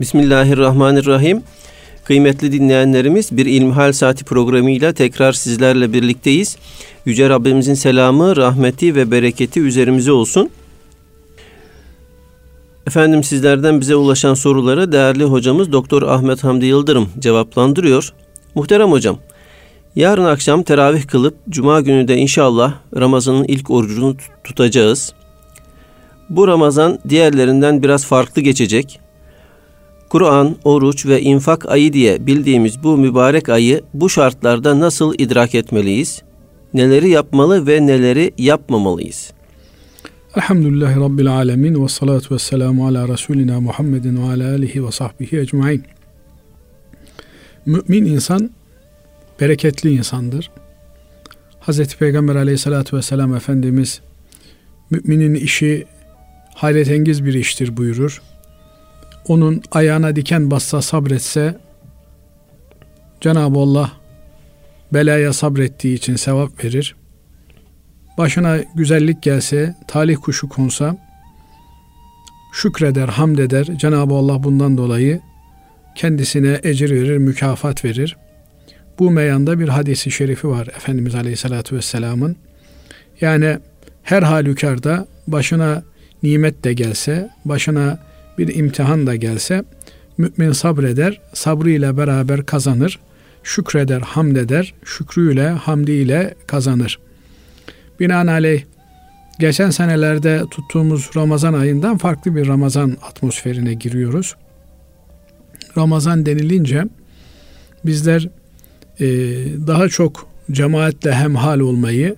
Bismillahirrahmanirrahim. Kıymetli dinleyenlerimiz bir İlmihal Saati programıyla tekrar sizlerle birlikteyiz. Yüce Rabbimizin selamı, rahmeti ve bereketi üzerimize olsun. Efendim sizlerden bize ulaşan soruları değerli hocamız Doktor Ahmet Hamdi Yıldırım cevaplandırıyor. Muhterem hocam, yarın akşam teravih kılıp cuma günü de inşallah Ramazan'ın ilk orucunu tutacağız. Bu Ramazan diğerlerinden biraz farklı geçecek. Kur'an, oruç ve infak ayı diye bildiğimiz bu mübarek ayı bu şartlarda nasıl idrak etmeliyiz? Neleri yapmalı ve neleri yapmamalıyız? Elhamdülillahi Rabbil Alemin ve salatu ve selamu ala Resulina Muhammedin ve ala alihi ve sahbihi ecmain. Mümin insan bereketli insandır. Hz. Peygamber aleyhissalatü vesselam Efendimiz müminin işi hayretengiz bir iştir buyurur. Onun ayağına diken bassa sabretse Cenab-ı Allah belaya sabrettiği için sevap verir. Başına güzellik gelse, talih kuşu konsa şükreder, hamd eder. Cenab-ı Allah bundan dolayı kendisine ecir verir, mükafat verir. Bu meyanda bir hadisi şerifi var Efendimiz Aleyhisselatü Vesselam'ın. Yani her halükarda başına nimet de gelse, başına bir imtihan da gelse, mümin sabreder, sabrıyla beraber kazanır, şükreder, hamd eder, şükrüyle, hamdiyle kazanır. Binaenaleyh geçen senelerde tuttuğumuz Ramazan ayından farklı bir Ramazan atmosferine giriyoruz. Ramazan denilince bizler e, daha çok cemaatle hemhal olmayı,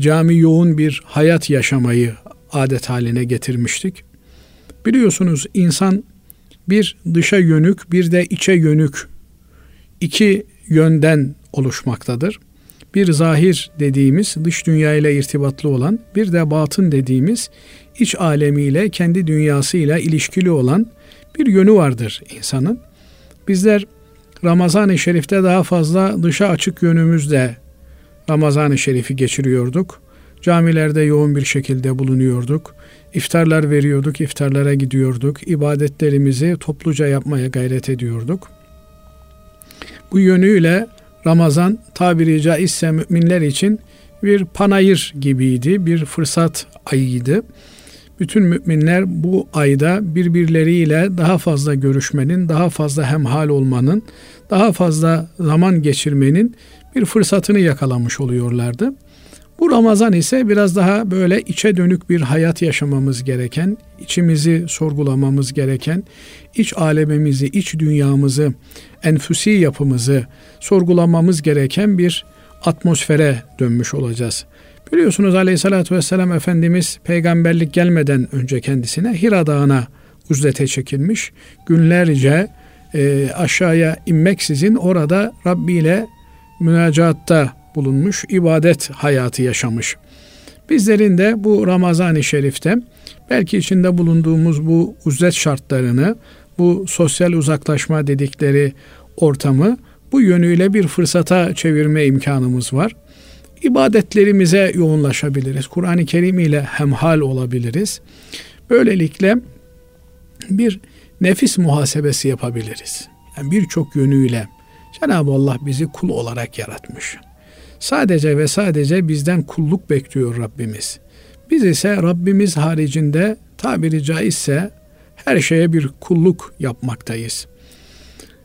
cami yoğun bir hayat yaşamayı adet haline getirmiştik. Biliyorsunuz insan bir dışa yönük bir de içe yönük iki yönden oluşmaktadır. Bir zahir dediğimiz dış dünya ile irtibatlı olan, bir de batın dediğimiz iç alemiyle, kendi dünyasıyla ilişkili olan bir yönü vardır insanın. Bizler Ramazan-ı Şerif'te daha fazla dışa açık yönümüzde Ramazan-ı Şerif'i geçiriyorduk. Camilerde yoğun bir şekilde bulunuyorduk. İftarlar veriyorduk, iftarlara gidiyorduk. İbadetlerimizi topluca yapmaya gayret ediyorduk. Bu yönüyle Ramazan tabiri caizse müminler için bir panayır gibiydi, bir fırsat ayıydı. Bütün müminler bu ayda birbirleriyle daha fazla görüşmenin, daha fazla hemhal olmanın, daha fazla zaman geçirmenin bir fırsatını yakalamış oluyorlardı. Bu Ramazan ise biraz daha böyle içe dönük bir hayat yaşamamız gereken, içimizi sorgulamamız gereken, iç alemimizi, iç dünyamızı, enfüsi yapımızı sorgulamamız gereken bir atmosfere dönmüş olacağız. Biliyorsunuz Aleyhisselatü Vesselam Efendimiz peygamberlik gelmeden önce kendisine Hira Dağı'na uzlete çekilmiş. Günlerce e, aşağıya inmeksizin orada Rabbi ile münacatta bulunmuş, ibadet hayatı yaşamış. Bizlerin de bu Ramazan-ı Şerif'te belki içinde bulunduğumuz bu uzlet şartlarını, bu sosyal uzaklaşma dedikleri ortamı bu yönüyle bir fırsata çevirme imkanımız var. İbadetlerimize yoğunlaşabiliriz. Kur'an-ı Kerim ile hemhal olabiliriz. Böylelikle bir nefis muhasebesi yapabiliriz. Yani birçok yönüyle Cenab-ı Allah bizi kul olarak yaratmış. Sadece ve sadece bizden kulluk bekliyor Rabbimiz. Biz ise Rabbimiz haricinde tabiri caizse her şeye bir kulluk yapmaktayız.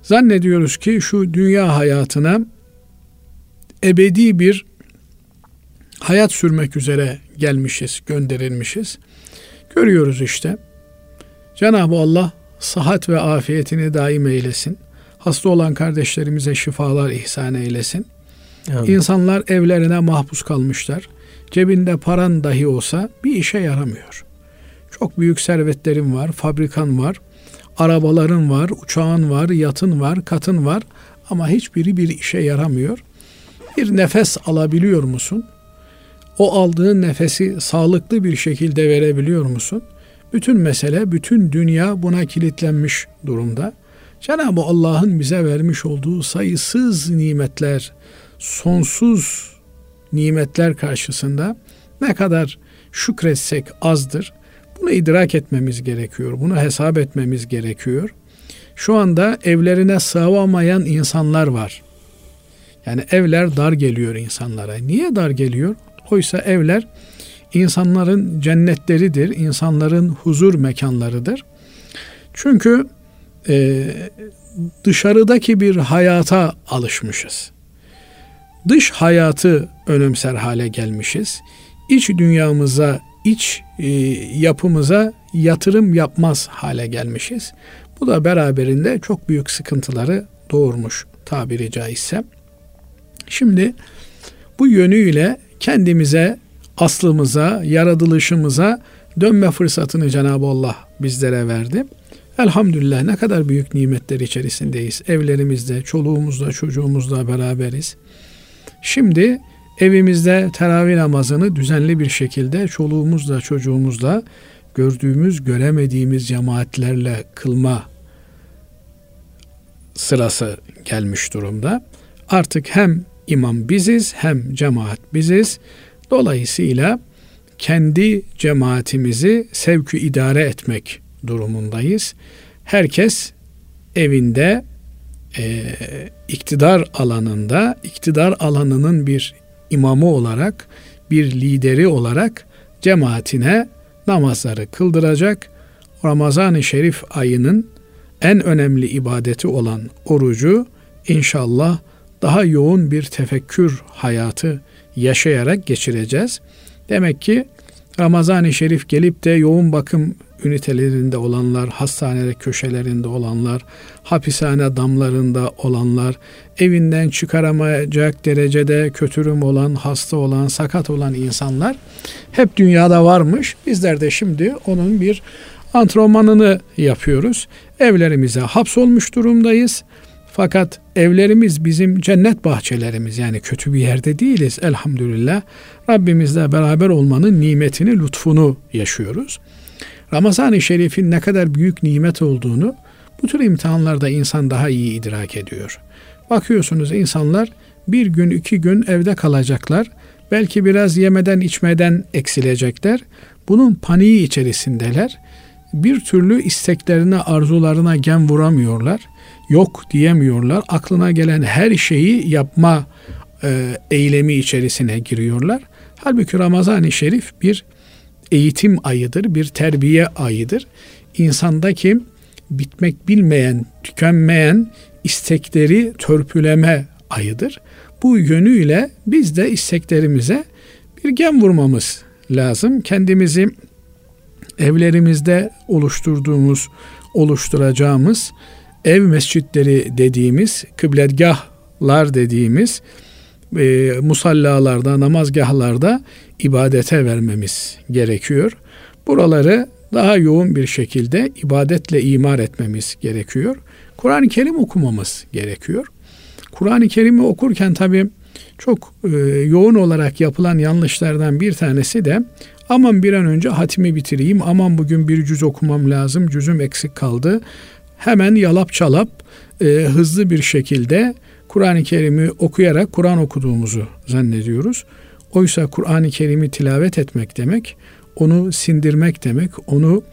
Zannediyoruz ki şu dünya hayatına ebedi bir hayat sürmek üzere gelmişiz, gönderilmişiz. Görüyoruz işte. Cenab-ı Allah sıhhat ve afiyetini daim eylesin. Hasta olan kardeşlerimize şifalar ihsan eylesin. Evet. İnsanlar evlerine mahpus kalmışlar. Cebinde paran dahi olsa bir işe yaramıyor. Çok büyük servetlerin var, fabrikan var, arabaların var, uçağın var, yatın var, katın var ama hiçbiri bir işe yaramıyor. Bir nefes alabiliyor musun? O aldığın nefesi sağlıklı bir şekilde verebiliyor musun? Bütün mesele, bütün dünya buna kilitlenmiş durumda. Cenab-ı Allah'ın bize vermiş olduğu sayısız nimetler, sonsuz nimetler karşısında ne kadar şükretsek azdır. Bunu idrak etmemiz gerekiyor. Bunu hesap etmemiz gerekiyor. Şu anda evlerine sığamayan insanlar var. Yani evler dar geliyor insanlara. Niye dar geliyor? Oysa evler insanların cennetleridir, insanların huzur mekanlarıdır. Çünkü e, dışarıdaki bir hayata alışmışız. Dış hayatı önemser hale gelmişiz. İç dünyamıza, iç e, yapımıza yatırım yapmaz hale gelmişiz. Bu da beraberinde çok büyük sıkıntıları doğurmuş tabiri caizse. Şimdi bu yönüyle kendimize, aslımıza, yaratılışımıza dönme fırsatını Cenab-ı Allah bizlere verdi. Elhamdülillah ne kadar büyük nimetler içerisindeyiz. Evlerimizde, çoluğumuzla, çocuğumuzla beraberiz. Şimdi evimizde teravih namazını düzenli bir şekilde çoluğumuzla, çocuğumuzla gördüğümüz, göremediğimiz cemaatlerle kılma sırası gelmiş durumda. Artık hem imam biziz hem cemaat biziz. Dolayısıyla kendi cemaatimizi sevkü idare etmek durumundayız. Herkes evinde e, iktidar alanında, iktidar alanının bir imamı olarak, bir lideri olarak cemaatine namazları kıldıracak. Ramazan-ı Şerif ayının en önemli ibadeti olan orucu inşallah daha yoğun bir tefekkür hayatı yaşayarak geçireceğiz. Demek ki Ramazan-ı Şerif gelip de yoğun bakım ünitelerinde olanlar, hastane köşelerinde olanlar, hapishane damlarında olanlar, evinden çıkaramayacak derecede kötürüm olan, hasta olan, sakat olan insanlar hep dünyada varmış. Bizler de şimdi onun bir antrenmanını yapıyoruz. Evlerimize hapsolmuş durumdayız. Fakat evlerimiz bizim cennet bahçelerimiz yani kötü bir yerde değiliz elhamdülillah. Rabbimizle beraber olmanın nimetini, lütfunu yaşıyoruz. Ramazan-ı Şerif'in ne kadar büyük nimet olduğunu bu tür imtihanlarda insan daha iyi idrak ediyor. Bakıyorsunuz insanlar bir gün iki gün evde kalacaklar. Belki biraz yemeden içmeden eksilecekler. Bunun paniği içerisindeler. Bir türlü isteklerine, arzularına gem vuramıyorlar. Yok diyemiyorlar. Aklına gelen her şeyi yapma e, eylemi içerisine giriyorlar. Halbuki Ramazan-ı Şerif bir eğitim ayıdır, bir terbiye ayıdır. İnsandaki bitmek bilmeyen, tükenmeyen istekleri törpüleme ayıdır. Bu yönüyle biz de isteklerimize bir gem vurmamız lazım. Kendimizi evlerimizde oluşturduğumuz, oluşturacağımız ev mescitleri dediğimiz, kıbletgahlar dediğimiz e, musallalarda, namazgahlarda ibadete vermemiz gerekiyor. Buraları daha yoğun bir şekilde ibadetle imar etmemiz gerekiyor. Kur'an-ı Kerim okumamız gerekiyor. Kur'an-ı Kerim'i okurken tabi çok e, yoğun olarak yapılan yanlışlardan bir tanesi de aman bir an önce hatimi bitireyim, aman bugün bir cüz okumam lazım, cüzüm eksik kaldı. Hemen yalap çalap e, hızlı bir şekilde Kur'an-ı Kerim'i okuyarak Kur'an okuduğumuzu zannediyoruz. Oysa Kur'an-ı Kerim'i tilavet etmek demek, onu sindirmek demek, onu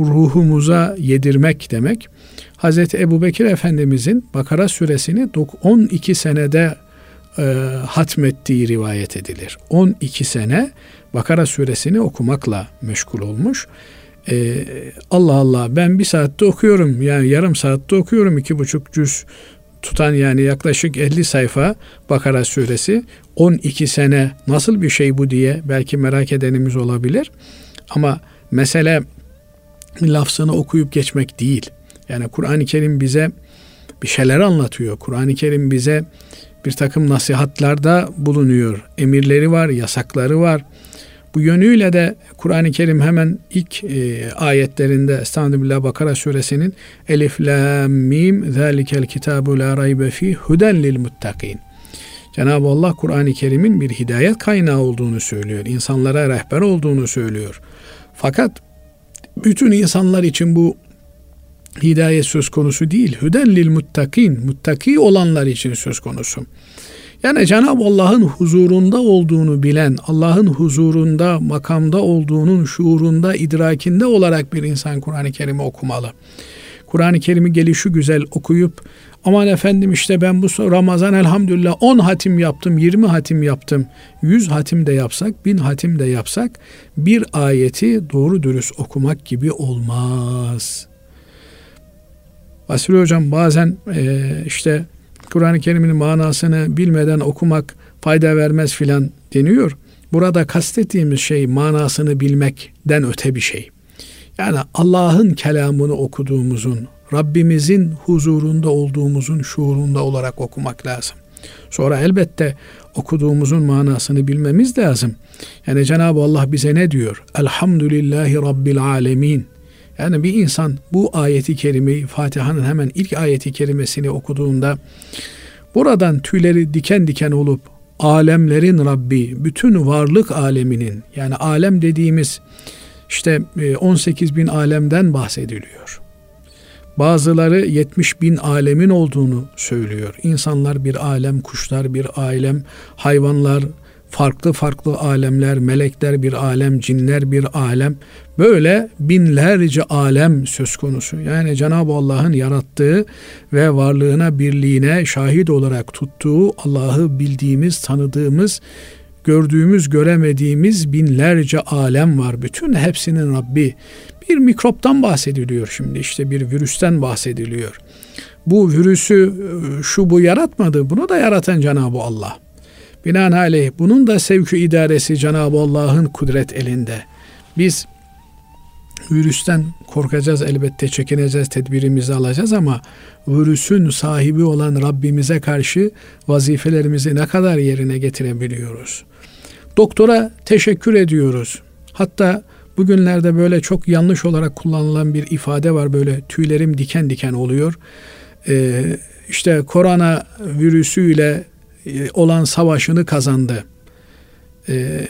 ruhumuza yedirmek demek. Hz. Ebu Bekir Efendimizin Bakara suresini 12 senede e, hatmettiği rivayet edilir. 12 sene Bakara suresini okumakla meşgul olmuş. E, Allah Allah ben bir saatte okuyorum yani yarım saatte okuyorum iki buçuk cüz tutan yani yaklaşık 50 sayfa Bakara suresi 12 sene nasıl bir şey bu diye belki merak edenimiz olabilir. Ama mesele lafzını okuyup geçmek değil. Yani Kur'an-ı Kerim bize bir şeyler anlatıyor. Kur'an-ı Kerim bize bir takım nasihatlarda bulunuyor. Emirleri var, yasakları var. Bu yönüyle de Kur'an-ı Kerim hemen ilk e, ayetlerinde Estağfirullah Bakara suresinin Elif Lam Mim Zalikel kitabu la raybe fi huden lil muttakin. Cenab-ı Allah Kur'an-ı Kerim'in bir hidayet kaynağı olduğunu söylüyor. İnsanlara rehber olduğunu söylüyor. Fakat bütün insanlar için bu hidayet söz konusu değil. Hüden lil muttakin. Muttaki olanlar için söz konusu. Yani Cenab-ı Allah'ın huzurunda olduğunu bilen, Allah'ın huzurunda, makamda olduğunun şuurunda, idrakinde olarak bir insan Kur'an-ı Kerim'i okumalı. Kur'an-ı Kerim'i gelişi güzel okuyup aman efendim işte ben bu Ramazan elhamdülillah 10 hatim yaptım, 20 hatim yaptım, 100 hatim de yapsak, 1000 hatim de yapsak bir ayeti doğru dürüst okumak gibi olmaz. Basri Hocam bazen e, işte Kur'an-ı Kerim'in manasını bilmeden okumak fayda vermez filan deniyor. Burada kastettiğimiz şey manasını bilmekten öte bir şey. Yani Allah'ın kelamını okuduğumuzun, Rabbimizin huzurunda olduğumuzun şuurunda olarak okumak lazım. Sonra elbette okuduğumuzun manasını bilmemiz lazım. Yani Cenab-ı Allah bize ne diyor? Elhamdülillahi Rabbil Alemin. Yani bir insan bu ayeti kerimeyi Fatiha'nın hemen ilk ayeti kerimesini okuduğunda buradan tüyleri diken diken olup alemlerin Rabbi, bütün varlık aleminin yani alem dediğimiz işte 18 e, bin alemden bahsediliyor. Bazıları 70 bin alemin olduğunu söylüyor. İnsanlar bir alem, kuşlar bir alem, hayvanlar farklı farklı alemler, melekler bir alem, cinler bir alem. Böyle binlerce alem söz konusu. Yani Cenab-ı Allah'ın yarattığı ve varlığına, birliğine şahit olarak tuttuğu Allah'ı bildiğimiz, tanıdığımız gördüğümüz, göremediğimiz binlerce alem var. Bütün hepsinin Rabbi. Bir mikroptan bahsediliyor şimdi işte bir virüsten bahsediliyor. Bu virüsü e, şu bu yaratmadı. Bunu da yaratan Cenab-ı Allah. Binaenaleyh bunun da sevkü idaresi Cenab-ı Allah'ın kudret elinde. Biz virüsten korkacağız elbette çekineceğiz tedbirimizi alacağız ama virüsün sahibi olan Rabbimize karşı vazifelerimizi ne kadar yerine getirebiliyoruz? Doktora teşekkür ediyoruz. Hatta bugünlerde böyle çok yanlış olarak kullanılan bir ifade var. Böyle tüylerim diken diken oluyor. Ee, işte korona virüsüyle olan savaşını kazandı. Ee,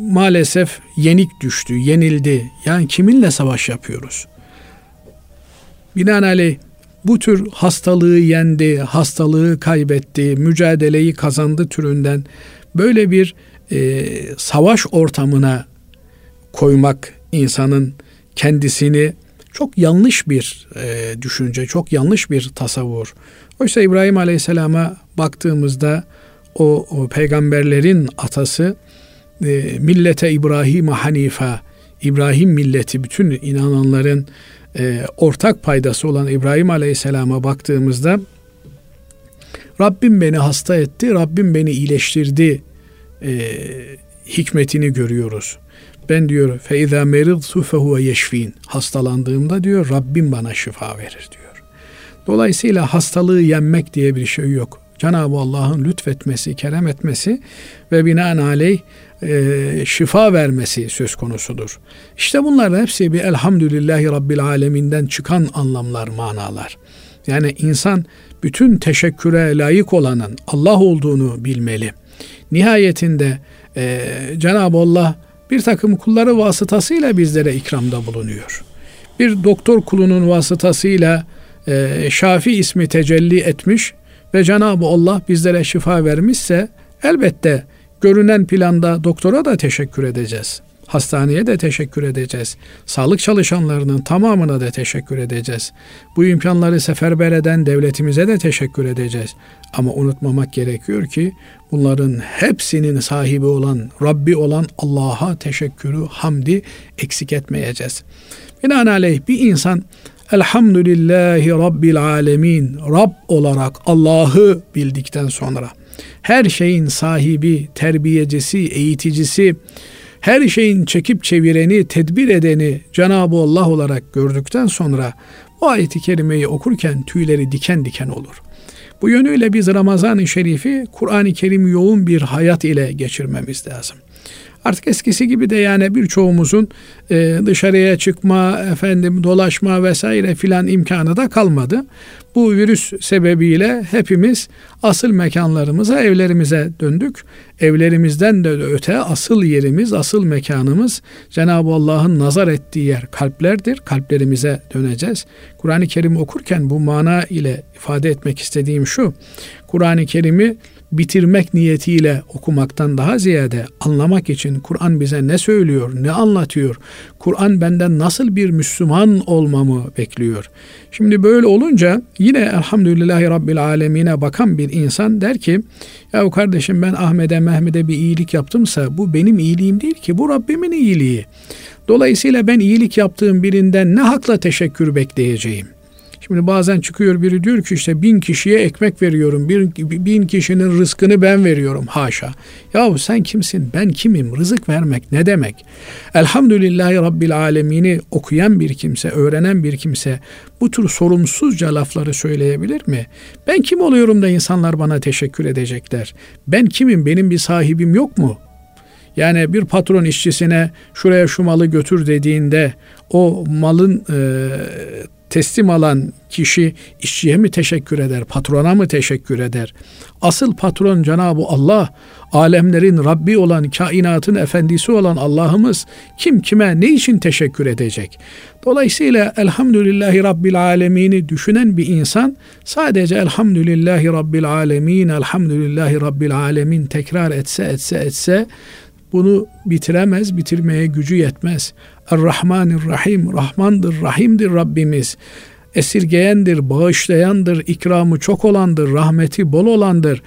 maalesef yenik düştü, yenildi. Yani kiminle savaş yapıyoruz? Binaenaleyh bu tür hastalığı yendi, hastalığı kaybetti, mücadeleyi kazandı türünden böyle bir e, savaş ortamına koymak insanın kendisini çok yanlış bir e, düşünce, çok yanlış bir tasavvur. Oysa İbrahim Aleyhisselam'a baktığımızda o, o peygamberlerin atası e, millete İbrahim Hanife, İbrahim milleti bütün inananların e, ortak paydası olan İbrahim Aleyhisselam'a baktığımızda Rabbim beni hasta etti, Rabbim beni iyileştirdi e, hikmetini görüyoruz. Ben diyor feiza meridtu fehuve yeşfin. Hastalandığımda diyor Rabbim bana şifa verir diyor. Dolayısıyla hastalığı yenmek diye bir şey yok. Cenab-ı Allah'ın lütfetmesi, kerem etmesi ve binaenaleyh e, şifa vermesi söz konusudur. İşte bunlar hepsi bir elhamdülillahi rabbil aleminden çıkan anlamlar, manalar. Yani insan bütün teşekküre layık olanın Allah olduğunu bilmeli. Nihayetinde e, Cenab-ı Allah bir takım kulları vasıtasıyla bizlere ikramda bulunuyor. Bir doktor kulunun vasıtasıyla e, Şafi ismi tecelli etmiş ve Cenab-ı Allah bizlere şifa vermişse elbette görünen planda doktora da teşekkür edeceğiz. Hastaneye de teşekkür edeceğiz. Sağlık çalışanlarının tamamına da teşekkür edeceğiz. Bu imkanları seferber eden devletimize de teşekkür edeceğiz. Ama unutmamak gerekiyor ki bunların hepsinin sahibi olan, Rabbi olan Allah'a teşekkürü, hamdi eksik etmeyeceğiz. Binaenaleyh bir insan Elhamdülillahi Rabbil Alemin Rab olarak Allah'ı bildikten sonra her şeyin sahibi, terbiyecisi, eğiticisi, her şeyin çekip çevireni, tedbir edeni Cenab-ı Allah olarak gördükten sonra bu ayeti kerimeyi okurken tüyleri diken diken olur. Bu yönüyle biz Ramazan-ı Şerif'i Kur'an-ı Kerim yoğun bir hayat ile geçirmemiz lazım. Artık eskisi gibi de yani birçoğumuzun e, dışarıya çıkma, efendim dolaşma vesaire filan imkanı da kalmadı. Bu virüs sebebiyle hepimiz asıl mekanlarımıza, evlerimize döndük. Evlerimizden de öte asıl yerimiz, asıl mekanımız Cenab-ı Allah'ın nazar ettiği yer kalplerdir. Kalplerimize döneceğiz. Kur'an-ı Kerim okurken bu mana ile ifade etmek istediğim şu. Kur'an-ı Kerim'i bitirmek niyetiyle okumaktan daha ziyade anlamak için Kur'an bize ne söylüyor, ne anlatıyor, Kur'an benden nasıl bir Müslüman olmamı bekliyor. Şimdi böyle olunca yine elhamdülillahi rabbil alemine bakan bir insan der ki ya kardeşim ben Ahmet'e Mehmet'e bir iyilik yaptımsa bu benim iyiliğim değil ki bu Rabbimin iyiliği. Dolayısıyla ben iyilik yaptığım birinden ne hakla teşekkür bekleyeceğim? Şimdi bazen çıkıyor biri diyor ki işte bin kişiye ekmek veriyorum. Bir, bin kişinin rızkını ben veriyorum. Haşa. Yahu sen kimsin? Ben kimim? Rızık vermek ne demek? Elhamdülillahi Rabbil Alemini okuyan bir kimse, öğrenen bir kimse bu tür sorumsuzca lafları söyleyebilir mi? Ben kim oluyorum da insanlar bana teşekkür edecekler? Ben kimim? Benim bir sahibim yok mu? Yani bir patron işçisine şuraya şu malı götür dediğinde o malın e, teslim alan kişi işçiye mi teşekkür eder, patrona mı teşekkür eder? Asıl patron Cenab-ı Allah, alemlerin Rabbi olan, kainatın efendisi olan Allah'ımız kim kime ne için teşekkür edecek? Dolayısıyla elhamdülillahi Rabbil alemini düşünen bir insan sadece elhamdülillahi Rabbil alemin, elhamdülillahi Rabbil alemin tekrar etse etse etse bunu bitiremez, bitirmeye gücü yetmez. Er-Rahmanir-Rahim, Rahmandır, Rahim'dir Rabbimiz. Esirgeyendir, bağışlayandır, ikramı çok olandır, rahmeti bol olandır.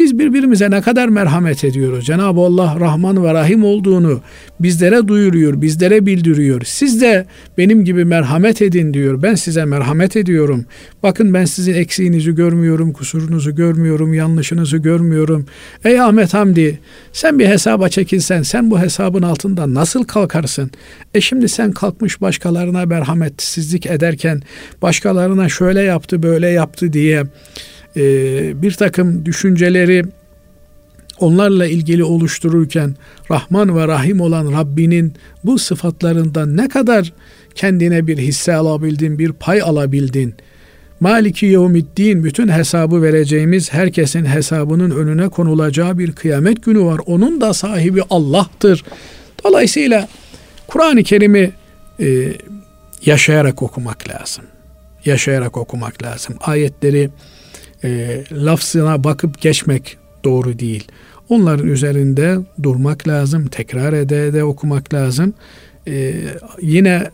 Biz birbirimize ne kadar merhamet ediyoruz. Cenab-ı Allah Rahman ve Rahim olduğunu bizlere duyuruyor, bizlere bildiriyor. Siz de benim gibi merhamet edin diyor. Ben size merhamet ediyorum. Bakın ben sizin eksiğinizi görmüyorum, kusurunuzu görmüyorum, yanlışınızı görmüyorum. Ey Ahmet Hamdi sen bir hesaba çekilsen sen bu hesabın altından nasıl kalkarsın? E şimdi sen kalkmış başkalarına merhametsizlik ederken başkalarına şöyle yaptı böyle yaptı diye e, bir takım düşünceleri onlarla ilgili oluştururken Rahman ve Rahim olan Rabbinin bu sıfatlarından ne kadar kendine bir hisse alabildin, bir pay alabildin. Maliki yevmiddin bütün hesabı vereceğimiz herkesin hesabının önüne konulacağı bir kıyamet günü var. Onun da sahibi Allah'tır. Dolayısıyla Kur'an-ı Kerim'i e, yaşayarak okumak lazım. Yaşayarak okumak lazım. Ayetleri e, lafzına bakıp geçmek doğru değil. Onların üzerinde durmak lazım, tekrar ede ede okumak lazım. E, yine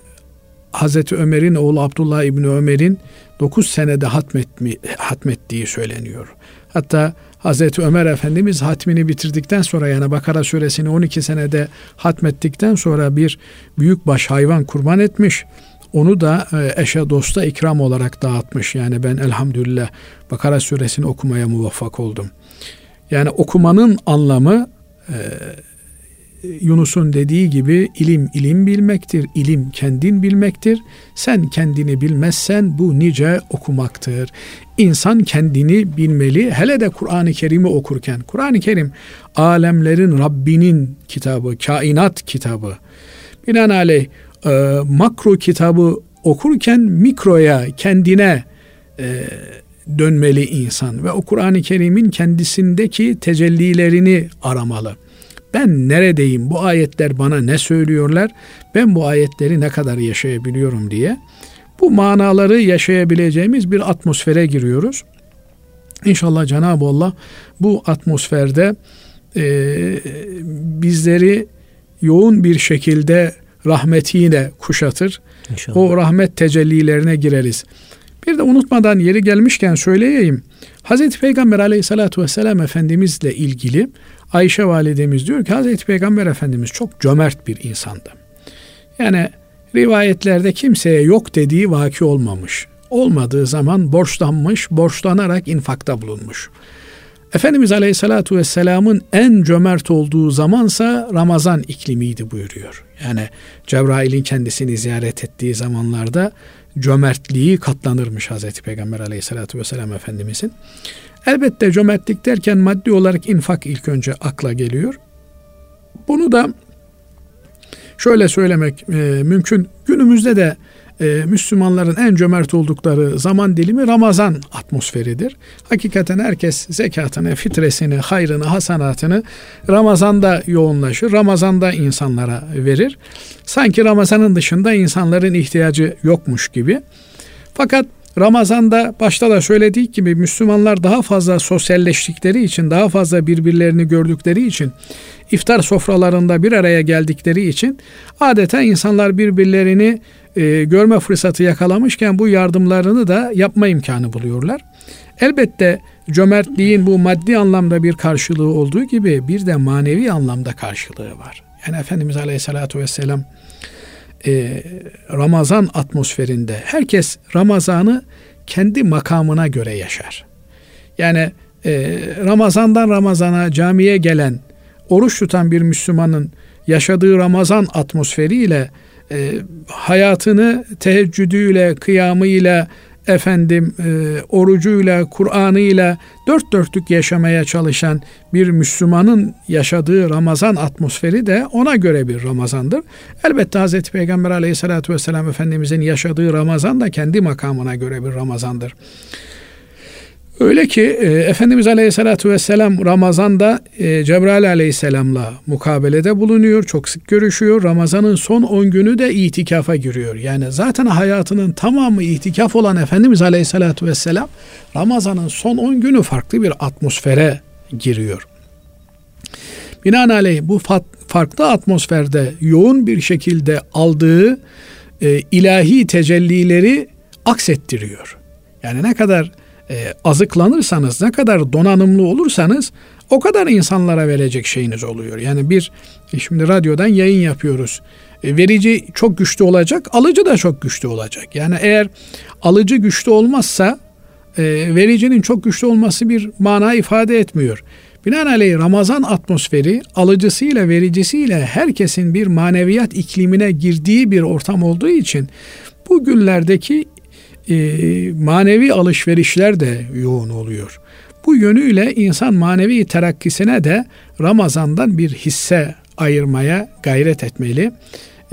Hazreti Ömer'in oğlu Abdullah İbni Ömer'in 9 senede hatmetmi, hatmettiği söyleniyor. Hatta Hazreti Ömer Efendimiz hatmini bitirdikten sonra yani Bakara suresini 12 senede hatmettikten sonra bir büyük baş hayvan kurban etmiş. Onu da e, eşe dosta ikram olarak dağıtmış. Yani ben elhamdülillah Bakara suresini okumaya muvaffak oldum. Yani okumanın anlamı e, Yunus'un dediği gibi ilim ilim bilmektir, ilim kendin bilmektir. Sen kendini bilmezsen bu nice okumaktır. İnsan kendini bilmeli. Hele de Kur'an-ı Kerim'i okurken. Kur'an-ı Kerim alemlerin Rabbinin kitabı, kainat kitabı. Binaenaleyh e, makro kitabı okurken mikroya, kendine e, dönmeli insan ve o Kur'an-ı Kerim'in kendisindeki tecellilerini aramalı. Ben neredeyim? Bu ayetler bana ne söylüyorlar? Ben bu ayetleri ne kadar yaşayabiliyorum diye. Bu manaları yaşayabileceğimiz bir atmosfere giriyoruz. İnşallah Cenab-ı Allah bu atmosferde e, bizleri yoğun bir şekilde rahmetiyle kuşatır. İnşallah. O rahmet tecellilerine gireriz. Bir de unutmadan yeri gelmişken söyleyeyim. Hazreti Peygamber aleyhissalatü vesselam Efendimizle ilgili Ayşe validemiz diyor ki Hazreti Peygamber Efendimiz çok cömert bir insandı. Yani rivayetlerde kimseye yok dediği vaki olmamış. Olmadığı zaman borçlanmış, borçlanarak infakta bulunmuş. Efendimiz Aleyhisselatü Vesselam'ın en cömert olduğu zamansa Ramazan iklimiydi buyuruyor. Yani Cebrail'in kendisini ziyaret ettiği zamanlarda cömertliği katlanırmış Hazreti Peygamber Aleyhisselatü Vesselam Efendimizin. Elbette cömertlik derken maddi olarak infak ilk önce akla geliyor. Bunu da şöyle söylemek e, mümkün. Günümüzde de e, Müslümanların en cömert oldukları zaman dilimi Ramazan atmosferidir. Hakikaten herkes zekatını, fitresini, hayrını, hasanatını Ramazan'da yoğunlaşır. Ramazan'da insanlara verir. Sanki Ramazan'ın dışında insanların ihtiyacı yokmuş gibi. Fakat Ramazan'da başta da söylediğim gibi Müslümanlar daha fazla sosyalleştikleri için, daha fazla birbirlerini gördükleri için, iftar sofralarında bir araya geldikleri için adeta insanlar birbirlerini e, görme fırsatı yakalamışken bu yardımlarını da yapma imkanı buluyorlar. Elbette cömertliğin bu maddi anlamda bir karşılığı olduğu gibi bir de manevi anlamda karşılığı var. Yani Efendimiz Aleyhisselatü Vesselam e, Ramazan atmosferinde herkes Ramazan'ı kendi makamına göre yaşar. Yani e, Ramazan'dan Ramazan'a camiye gelen, oruç tutan bir Müslümanın yaşadığı Ramazan atmosferiyle e, hayatını teheccüdüyle, kıyamıyla, efendim e, orucuyla, Kur'an'ıyla dört dörtlük yaşamaya çalışan bir Müslümanın yaşadığı Ramazan atmosferi de ona göre bir Ramazandır. Elbette Hz. Peygamber aleyhissalatü vesselam Efendimizin yaşadığı Ramazan da kendi makamına göre bir Ramazandır. Öyle ki e, Efendimiz Aleyhisselatü Vesselam Ramazan'da e, Cebrail Aleyhisselam'la mukabelede bulunuyor. Çok sık görüşüyor. Ramazan'ın son 10 günü de itikafa giriyor. Yani zaten hayatının tamamı itikaf olan Efendimiz Aleyhisselatü Vesselam Ramazan'ın son 10 günü farklı bir atmosfere giriyor. Binaenaleyh bu farklı atmosferde yoğun bir şekilde aldığı e, ilahi tecellileri aksettiriyor. Yani ne kadar e, azıklanırsanız, ne kadar donanımlı olursanız o kadar insanlara verecek şeyiniz oluyor. Yani bir şimdi radyodan yayın yapıyoruz. E, verici çok güçlü olacak, alıcı da çok güçlü olacak. Yani eğer alıcı güçlü olmazsa e, vericinin çok güçlü olması bir mana ifade etmiyor. Binaenaleyh Ramazan atmosferi alıcısıyla vericisiyle herkesin bir maneviyat iklimine girdiği bir ortam olduğu için bu günlerdeki e, manevi alışverişler de yoğun oluyor. Bu yönüyle insan manevi terakkisine de Ramazan'dan bir hisse ayırmaya gayret etmeli.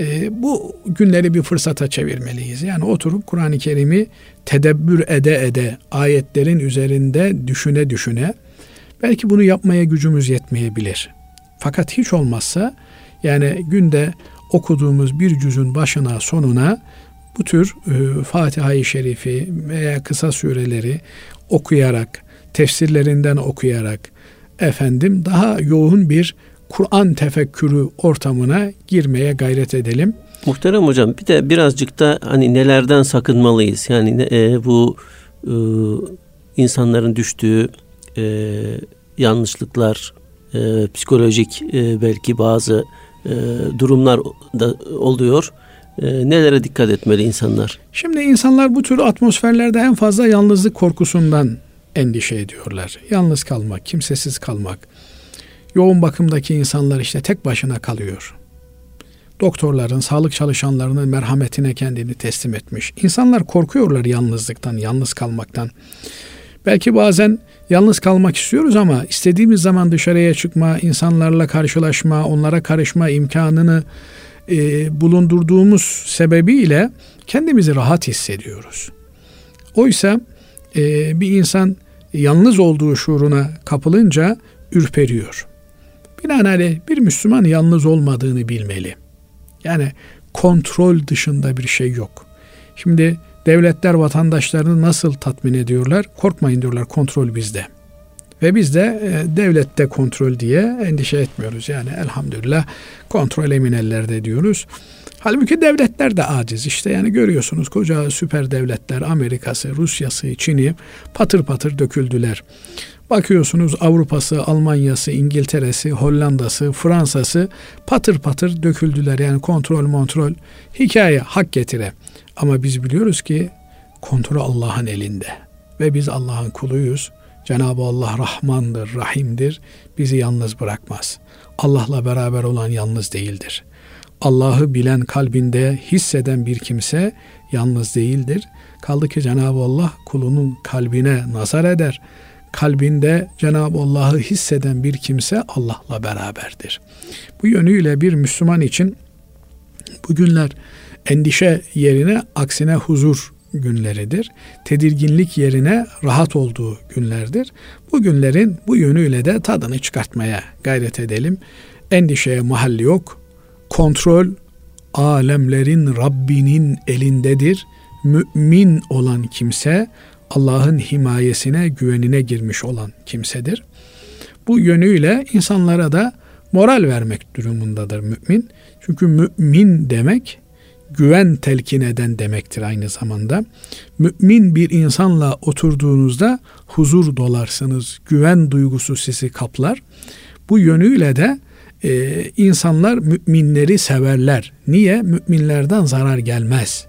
E, bu günleri bir fırsata çevirmeliyiz. Yani oturup Kur'an-ı Kerim'i tedebbür ede ede, ayetlerin üzerinde düşüne düşüne, belki bunu yapmaya gücümüz yetmeyebilir. Fakat hiç olmazsa yani günde okuduğumuz bir cüzün başına sonuna bu tür e, Fatiha-i Şerifi veya kısa sureleri okuyarak, tefsirlerinden okuyarak efendim daha yoğun bir Kur'an tefekkürü ortamına girmeye gayret edelim. Muhterem hocam bir de birazcık da hani nelerden sakınmalıyız? Yani e, bu e, insanların düştüğü e, yanlışlıklar, e, psikolojik e, belki bazı e, durumlar da oluyor e, nelere dikkat etmeli insanlar? Şimdi insanlar bu tür atmosferlerde en fazla yalnızlık korkusundan endişe ediyorlar. Yalnız kalmak, kimsesiz kalmak. Yoğun bakımdaki insanlar işte tek başına kalıyor. Doktorların, sağlık çalışanlarının merhametine kendini teslim etmiş. İnsanlar korkuyorlar yalnızlıktan, yalnız kalmaktan. Belki bazen yalnız kalmak istiyoruz ama istediğimiz zaman dışarıya çıkma, insanlarla karşılaşma, onlara karışma imkanını e, bulundurduğumuz sebebiyle kendimizi rahat hissediyoruz. Oysa e, bir insan yalnız olduğu şuuruna kapılınca ürperiyor. Binaenaleyh bir Müslüman yalnız olmadığını bilmeli. Yani kontrol dışında bir şey yok. Şimdi devletler vatandaşlarını nasıl tatmin ediyorlar? Korkmayın diyorlar kontrol bizde. Ve biz de e, devlette kontrol diye endişe etmiyoruz. Yani elhamdülillah kontrol emin ellerde diyoruz. Halbuki devletler de aciz. İşte yani görüyorsunuz koca süper devletler Amerika'sı, Rusya'sı, Çin'i patır patır döküldüler. Bakıyorsunuz Avrupa'sı, Almanya'sı, İngiltere'si, Hollanda'sı, Fransa'sı patır patır döküldüler. Yani kontrol kontrol hikaye hak getire. Ama biz biliyoruz ki kontrol Allah'ın elinde. Ve biz Allah'ın kuluyuz. Cenab-ı Allah Rahmandır, Rahim'dir. Bizi yalnız bırakmaz. Allah'la beraber olan yalnız değildir. Allah'ı bilen kalbinde hisseden bir kimse yalnız değildir. Kaldı ki Cenab-ı Allah kulunun kalbine nazar eder. Kalbinde Cenab-ı Allah'ı hisseden bir kimse Allah'la beraberdir. Bu yönüyle bir Müslüman için Bu günler endişe yerine aksine huzur günleridir. Tedirginlik yerine rahat olduğu günlerdir. Bu günlerin bu yönüyle de tadını çıkartmaya gayret edelim. Endişeye mahalli yok. Kontrol alemlerin Rabbinin elindedir. Mümin olan kimse Allah'ın himayesine, güvenine girmiş olan kimsedir. Bu yönüyle insanlara da moral vermek durumundadır mümin. Çünkü mümin demek güven telkin eden demektir aynı zamanda. Mümin bir insanla oturduğunuzda huzur dolarsınız. Güven duygusu sizi kaplar. Bu yönüyle de e, insanlar müminleri severler. Niye? Müminlerden zarar gelmez.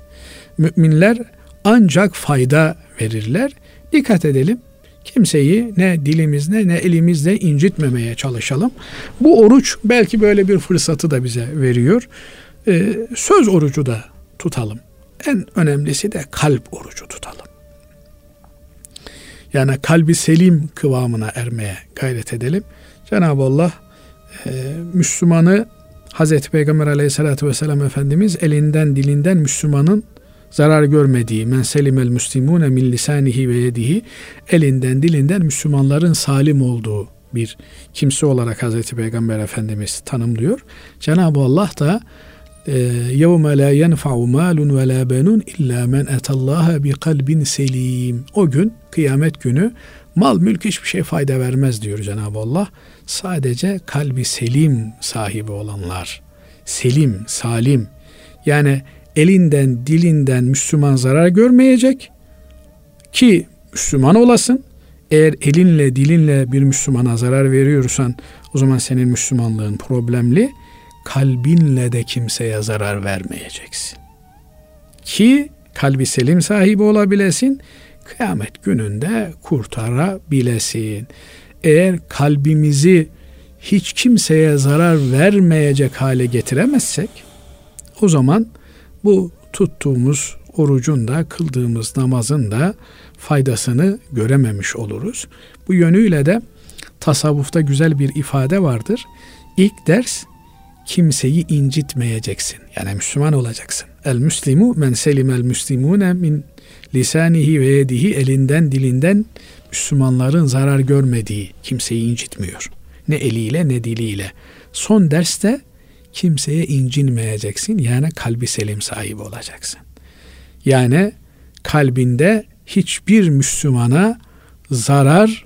Müminler ancak fayda verirler. Dikkat edelim. Kimseyi ne dilimizle ne elimizle incitmemeye çalışalım. Bu oruç belki böyle bir fırsatı da bize veriyor. Ee, söz orucu da tutalım. En önemlisi de kalp orucu tutalım. Yani kalbi selim kıvamına ermeye gayret edelim. Cenab-ı Allah e, Müslümanı Hazreti Peygamber aleyhissalatü vesselam Efendimiz elinden dilinden Müslümanın zarar görmediği men selimel müslimune min lisanihi ve yedihi elinden dilinden Müslümanların salim olduğu bir kimse olarak Hazreti Peygamber Efendimiz tanımlıyor. Cenab-ı Allah da يَوْمَ لَا يَنْفَعُ مَالٌ وَلَا بَنُونَ اِلَّا مَنْ اَتَ اللّٰهَ بِقَلْبٍ selim. O gün, kıyamet günü mal mülk hiçbir şey fayda vermez diyor Cenab-ı Allah. Sadece kalbi selim sahibi olanlar. Selim, salim. Yani elinden, dilinden Müslüman zarar görmeyecek ki Müslüman olasın. Eğer elinle, dilinle bir Müslümana zarar veriyorsan o zaman senin Müslümanlığın problemli Kalbinle de kimseye zarar vermeyeceksin. Ki kalbi selim sahibi olabilesin, kıyamet gününde kurtarabilesin. Eğer kalbimizi hiç kimseye zarar vermeyecek hale getiremezsek, o zaman bu tuttuğumuz orucun da kıldığımız namazın da faydasını görememiş oluruz. Bu yönüyle de tasavvufta güzel bir ifade vardır. İlk ders kimseyi incitmeyeceksin. Yani Müslüman olacaksın. El müslimu men selimel müslimune min lisanihi ve yedihi elinden dilinden Müslümanların zarar görmediği kimseyi incitmiyor. Ne eliyle ne diliyle. Son derste kimseye incinmeyeceksin. Yani kalbi selim sahibi olacaksın. Yani kalbinde hiçbir Müslümana zarar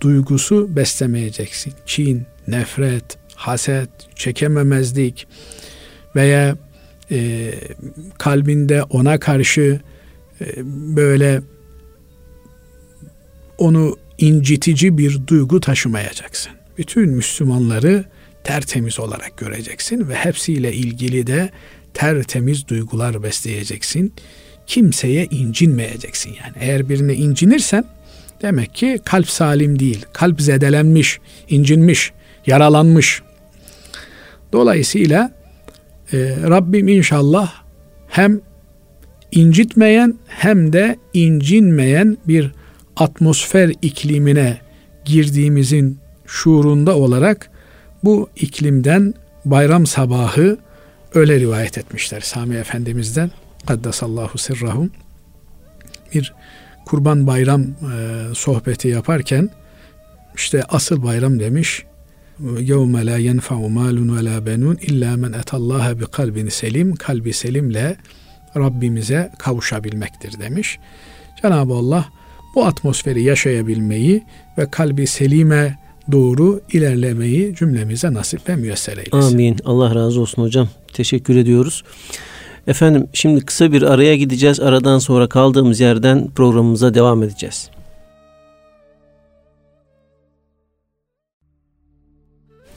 duygusu beslemeyeceksin. Kin, nefret, haset, çekememezlik veya e, kalbinde ona karşı e, böyle onu incitici bir duygu taşımayacaksın. Bütün Müslümanları tertemiz olarak göreceksin ve hepsiyle ilgili de tertemiz duygular besleyeceksin. Kimseye incinmeyeceksin yani. Eğer birine incinirsen demek ki kalp salim değil. Kalp zedelenmiş, incinmiş, yaralanmış. Dolayısıyla e, Rabbim inşallah hem incitmeyen hem de incinmeyen bir atmosfer iklimine girdiğimizin şuurunda olarak bu iklimden bayram sabahı öyle rivayet etmişler. Sami Efendimiz'den Kaddesallahu sirrahum. Bir kurban bayram e, sohbeti yaparken işte asıl bayram demiş يَوْمَ لَا يَنْفَعُ مَالٌ وَلَا بَنُونَ اِلَّا مَنْ اَتَ اللّٰهَ بِقَلْبٍ selim Kalbi selimle Rabbimize kavuşabilmektir demiş. Cenab-ı Allah bu atmosferi yaşayabilmeyi ve kalbi selime doğru ilerlemeyi cümlemize nasip ve müyesser eylesin. Amin. Allah razı olsun hocam. Teşekkür ediyoruz. Efendim şimdi kısa bir araya gideceğiz. Aradan sonra kaldığımız yerden programımıza devam edeceğiz.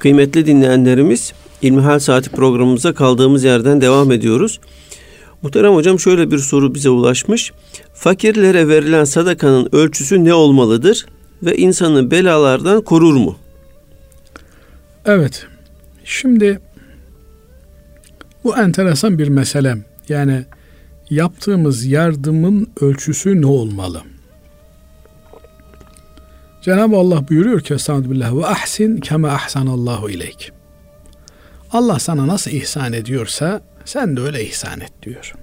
Kıymetli dinleyenlerimiz İlmihal Saati programımıza kaldığımız yerden devam ediyoruz. Muhterem hocam şöyle bir soru bize ulaşmış. Fakirlere verilen sadakanın ölçüsü ne olmalıdır ve insanı belalardan korur mu? Evet. Şimdi bu enteresan bir mesele. Yani yaptığımız yardımın ölçüsü ne olmalı? Cenab-ı Allah buyuruyor ki Estağfirullah ve ahsin kema ahsanallahu ileyk. Allah sana nasıl ihsan ediyorsa sen de öyle ihsan et diyor.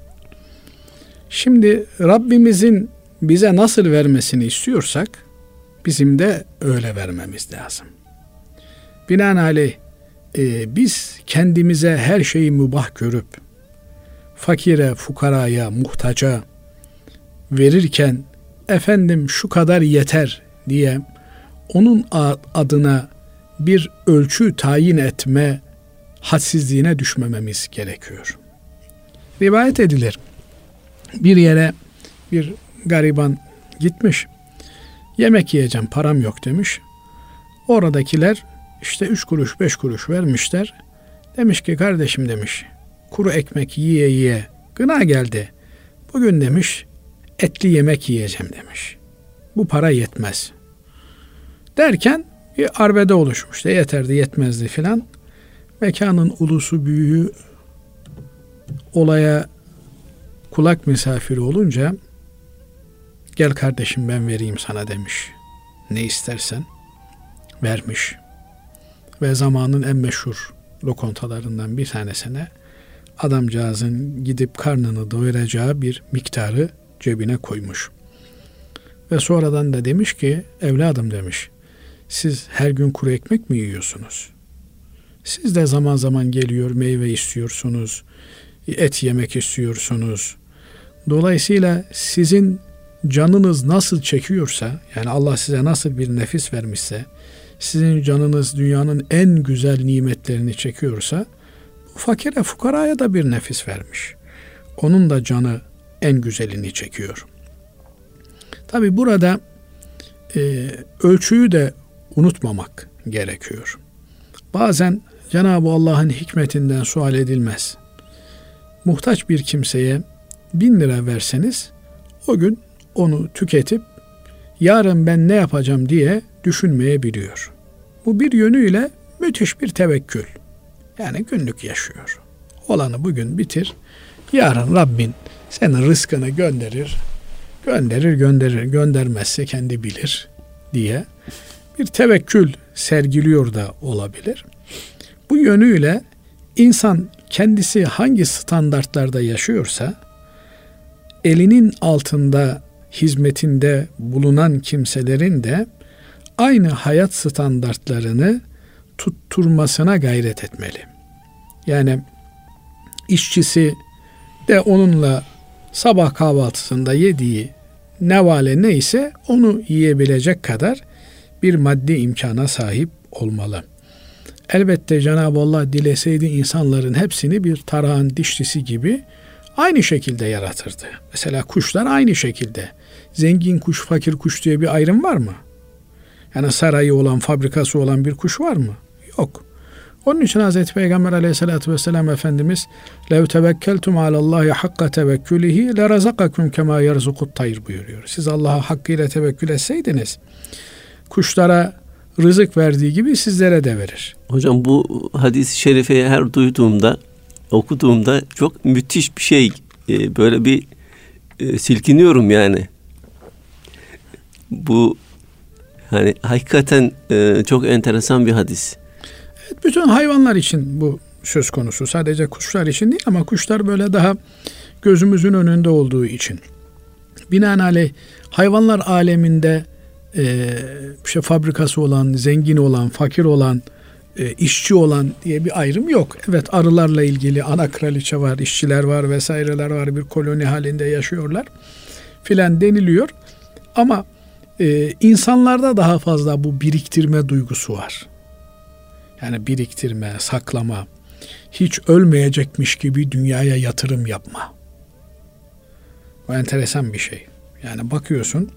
Şimdi Rabbimizin bize nasıl vermesini istiyorsak bizim de öyle vermemiz lazım. Binaenaleyh e, biz kendimize her şeyi mübah görüp fakire, fukaraya, muhtaca verirken efendim şu kadar yeter diye onun adına bir ölçü tayin etme hadsizliğine düşmememiz gerekiyor. Rivayet edilir. Bir yere bir gariban gitmiş. Yemek yiyeceğim param yok demiş. Oradakiler işte üç kuruş beş kuruş vermişler. Demiş ki kardeşim demiş kuru ekmek yiye yiye gına geldi. Bugün demiş etli yemek yiyeceğim demiş. Bu para yetmez. Derken bir arbede oluşmuş. De yeterdi yetmezdi filan. Mekanın ulusu büyüğü olaya kulak misafiri olunca gel kardeşim ben vereyim sana demiş. Ne istersen vermiş. Ve zamanın en meşhur lokontalarından bir tanesine adamcağızın gidip karnını doyuracağı bir miktarı cebine koymuş. Ve sonradan da demiş ki evladım demiş siz her gün kuru ekmek mi yiyorsunuz? Siz de zaman zaman geliyor meyve istiyorsunuz, et yemek istiyorsunuz. Dolayısıyla sizin canınız nasıl çekiyorsa, yani Allah size nasıl bir nefis vermişse, sizin canınız dünyanın en güzel nimetlerini çekiyorsa, fakire fukaraya da bir nefis vermiş. Onun da canı en güzelini çekiyor. Tabi burada e, ölçüyü de unutmamak gerekiyor. Bazen Cenab-ı Allah'ın hikmetinden sual edilmez. Muhtaç bir kimseye bin lira verseniz o gün onu tüketip yarın ben ne yapacağım diye düşünmeyebiliyor. Bu bir yönüyle müthiş bir tevekkül. Yani günlük yaşıyor. Olanı bugün bitir. Yarın Rabbin senin rızkını gönderir. Gönderir gönderir göndermezse kendi bilir diye bir tevekkül sergiliyor da olabilir. Bu yönüyle insan kendisi hangi standartlarda yaşıyorsa elinin altında hizmetinde bulunan kimselerin de aynı hayat standartlarını tutturmasına gayret etmeli. Yani işçisi de onunla sabah kahvaltısında yediği nevale neyse onu yiyebilecek kadar bir maddi imkana sahip olmalı. Elbette Cenab-ı Allah dileseydi insanların hepsini bir tarağın dişlisi gibi aynı şekilde yaratırdı. Mesela kuşlar aynı şekilde. Zengin kuş, fakir kuş diye bir ayrım var mı? Yani sarayı olan, fabrikası olan bir kuş var mı? Yok. Onun için Hazreti Peygamber aleyhissalatü vesselam Efendimiz lev tevekkeltum alallahi hakka tevekkülihi le razakakum kema yerzukut tayr buyuruyor. Siz Allah'a hakkıyla tevekkül etseydiniz kuşlara rızık verdiği gibi sizlere de verir. Hocam bu hadis-i şerifeyi her duyduğumda, okuduğumda çok müthiş bir şey. Ee, böyle bir e, silkiniyorum yani. Bu hani hakikaten e, çok enteresan bir hadis. Evet, bütün hayvanlar için bu söz konusu. Sadece kuşlar için değil ama kuşlar böyle daha gözümüzün önünde olduğu için. Binaenaleyh hayvanlar aleminde e, işte fabrikası olan, zengin olan, fakir olan, e, işçi olan diye bir ayrım yok. Evet arılarla ilgili ana kraliçe var, işçiler var vesaireler var bir koloni halinde yaşıyorlar filan deniliyor. Ama e, insanlarda daha fazla bu biriktirme duygusu var. Yani biriktirme, saklama, hiç ölmeyecekmiş gibi dünyaya yatırım yapma. Bu enteresan bir şey. Yani bakıyorsun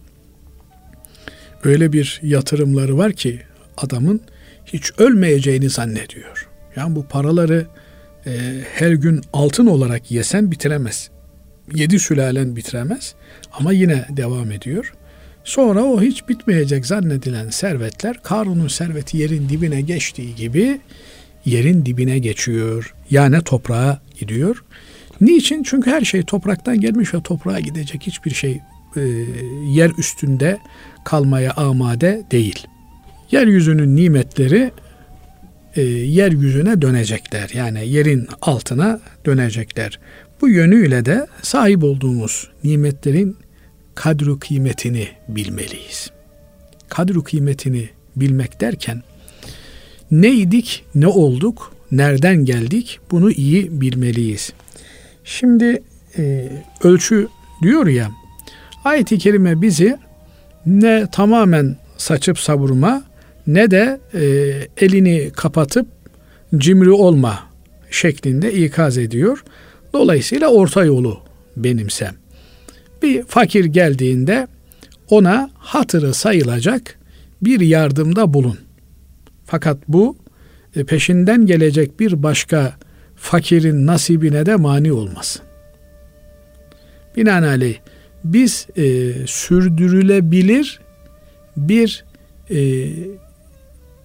öyle bir yatırımları var ki adamın hiç ölmeyeceğini zannediyor. Yani bu paraları e, her gün altın olarak yesen bitiremez. Yedi sülalen bitiremez ama yine devam ediyor. Sonra o hiç bitmeyecek zannedilen servetler Karun'un serveti yerin dibine geçtiği gibi yerin dibine geçiyor. Yani toprağa gidiyor. Niçin? Çünkü her şey topraktan gelmiş ve toprağa gidecek. Hiçbir şey e, yer üstünde kalmaya amade değil. Yeryüzünün nimetleri e, yeryüzüne dönecekler. Yani yerin altına dönecekler. Bu yönüyle de sahip olduğumuz nimetlerin kadru kıymetini bilmeliyiz. Kadru kıymetini bilmek derken neydik, ne olduk, nereden geldik bunu iyi bilmeliyiz. Şimdi e, ölçü diyor ya ayet-i kerime bizi ne tamamen saçıp savurma ne de e, elini kapatıp cimri olma şeklinde ikaz ediyor. Dolayısıyla orta yolu benimse. Bir fakir geldiğinde ona hatırı sayılacak bir yardımda bulun. Fakat bu e, peşinden gelecek bir başka fakirin nasibine de mani olmasın. Binaenaleyh biz e, sürdürülebilir bir e,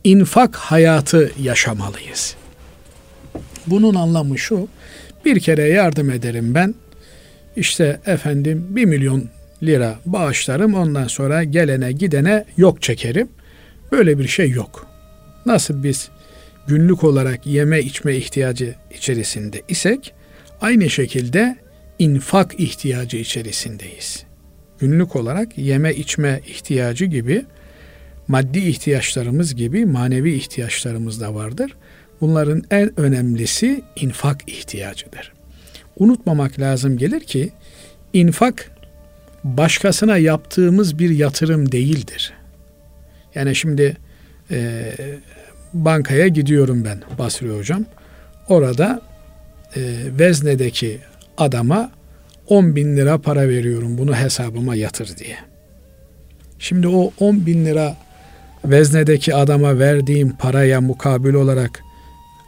infak hayatı yaşamalıyız. Bunun anlamı şu, bir kere yardım ederim ben, işte efendim bir milyon lira bağışlarım, ondan sonra gelene gidene yok çekerim. Böyle bir şey yok. Nasıl biz günlük olarak yeme içme ihtiyacı içerisinde isek, aynı şekilde infak ihtiyacı içerisindeyiz. Günlük olarak yeme içme ihtiyacı gibi maddi ihtiyaçlarımız gibi manevi ihtiyaçlarımız da vardır. Bunların en önemlisi infak ihtiyacıdır. Unutmamak lazım gelir ki infak başkasına yaptığımız bir yatırım değildir. Yani şimdi e, bankaya gidiyorum ben Basri Hocam. Orada e, veznedeki adama 10 bin lira para veriyorum bunu hesabıma yatır diye. Şimdi o 10 bin lira veznedeki adama verdiğim paraya mukabil olarak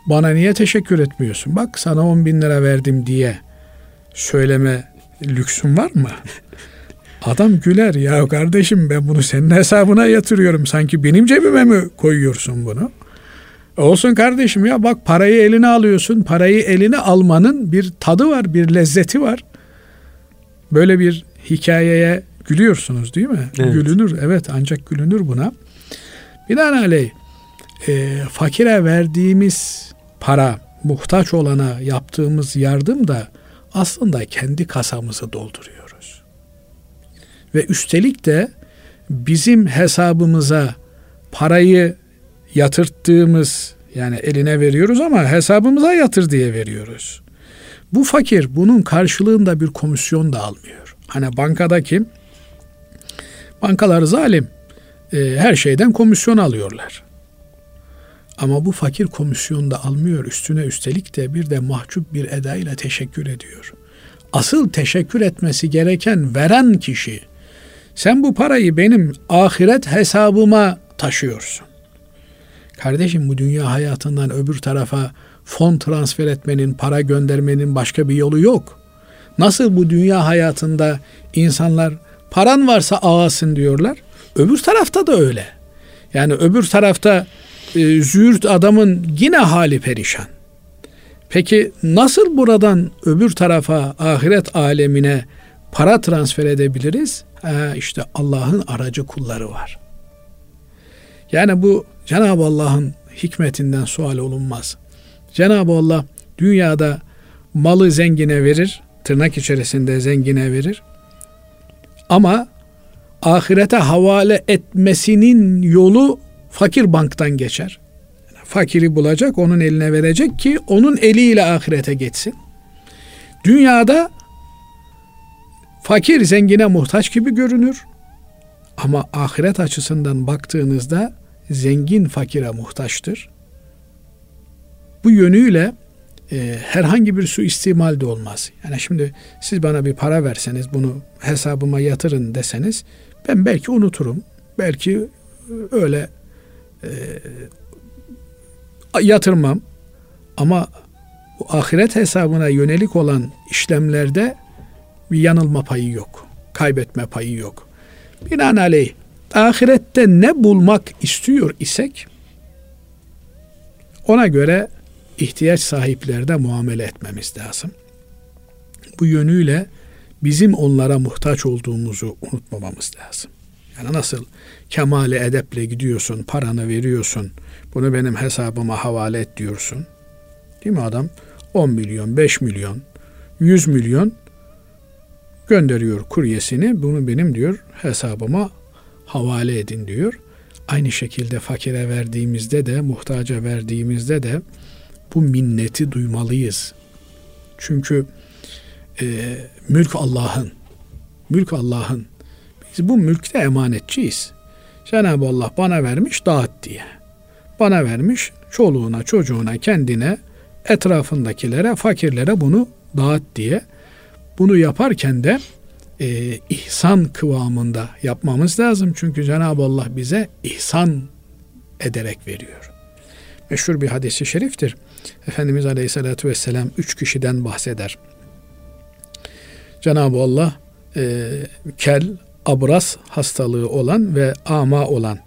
bana niye teşekkür etmiyorsun? Bak sana 10 bin lira verdim diye söyleme lüksün var mı? Adam güler ya kardeşim ben bunu senin hesabına yatırıyorum. Sanki benim cebime mi koyuyorsun bunu? Olsun kardeşim ya bak parayı eline alıyorsun. Parayı eline almanın bir tadı var, bir lezzeti var. Böyle bir hikayeye gülüyorsunuz değil mi? Evet. Gülünür. Evet ancak gülünür buna. Binaenaleyh e, fakire verdiğimiz para, muhtaç olana yaptığımız yardım da aslında kendi kasamızı dolduruyoruz. Ve üstelik de bizim hesabımıza parayı yatırttığımız yani eline veriyoruz ama hesabımıza yatır diye veriyoruz. Bu fakir bunun karşılığında bir komisyon da almıyor. Hani bankadaki bankalar zalim e, her şeyden komisyon alıyorlar. Ama bu fakir komisyon da almıyor. Üstüne üstelik de bir de mahcup bir edayla teşekkür ediyor. Asıl teşekkür etmesi gereken veren kişi. Sen bu parayı benim ahiret hesabıma taşıyorsun. Kardeşim bu dünya hayatından öbür tarafa fon transfer etmenin, para göndermenin başka bir yolu yok. Nasıl bu dünya hayatında insanlar paran varsa ağasın diyorlar. Öbür tarafta da öyle. Yani öbür tarafta e, züğürt adamın yine hali perişan. Peki nasıl buradan öbür tarafa ahiret alemine para transfer edebiliriz? Ha, işte Allah'ın aracı kulları var. Yani bu Cenab-ı Allah'ın hikmetinden sual olunmaz. Cenab-ı Allah dünyada malı zengine verir, tırnak içerisinde zengine verir. Ama ahirete havale etmesinin yolu fakir banktan geçer. fakiri bulacak, onun eline verecek ki onun eliyle ahirete geçsin. Dünyada fakir zengine muhtaç gibi görünür. Ama ahiret açısından baktığınızda zengin fakire muhtaçtır. Bu yönüyle e, herhangi bir su istimal de olmaz. Yani şimdi siz bana bir para verseniz bunu hesabıma yatırın deseniz ben belki unuturum. Belki öyle e, yatırmam. Ama bu ahiret hesabına yönelik olan işlemlerde bir yanılma payı yok. Kaybetme payı yok. Binaenaleyh ahirette ne bulmak istiyor isek ona göre ihtiyaç sahiplerine muamele etmemiz lazım. Bu yönüyle bizim onlara muhtaç olduğumuzu unutmamamız lazım. Yani nasıl kemale edeple gidiyorsun, paranı veriyorsun, bunu benim hesabıma havale et diyorsun. Değil mi adam? 10 milyon, 5 milyon, 100 milyon gönderiyor kuryesini. Bunu benim diyor hesabıma havale edin diyor. Aynı şekilde fakire verdiğimizde de, muhtaca verdiğimizde de bu minneti duymalıyız. Çünkü e, mülk Allah'ın. Mülk Allah'ın. Biz bu mülkte emanetçiyiz. Cenab-ı Allah bana vermiş dağıt diye. Bana vermiş çoluğuna, çocuğuna, kendine, etrafındakilere, fakirlere bunu dağıt diye. Bunu yaparken de e, ihsan kıvamında yapmamız lazım. Çünkü Cenab-ı Allah bize ihsan ederek veriyor. Meşhur bir hadisi şeriftir. Efendimiz Aleyhisselatü Vesselam üç kişiden bahseder. Cenab-ı Allah e, kel, abras hastalığı olan ve ama olan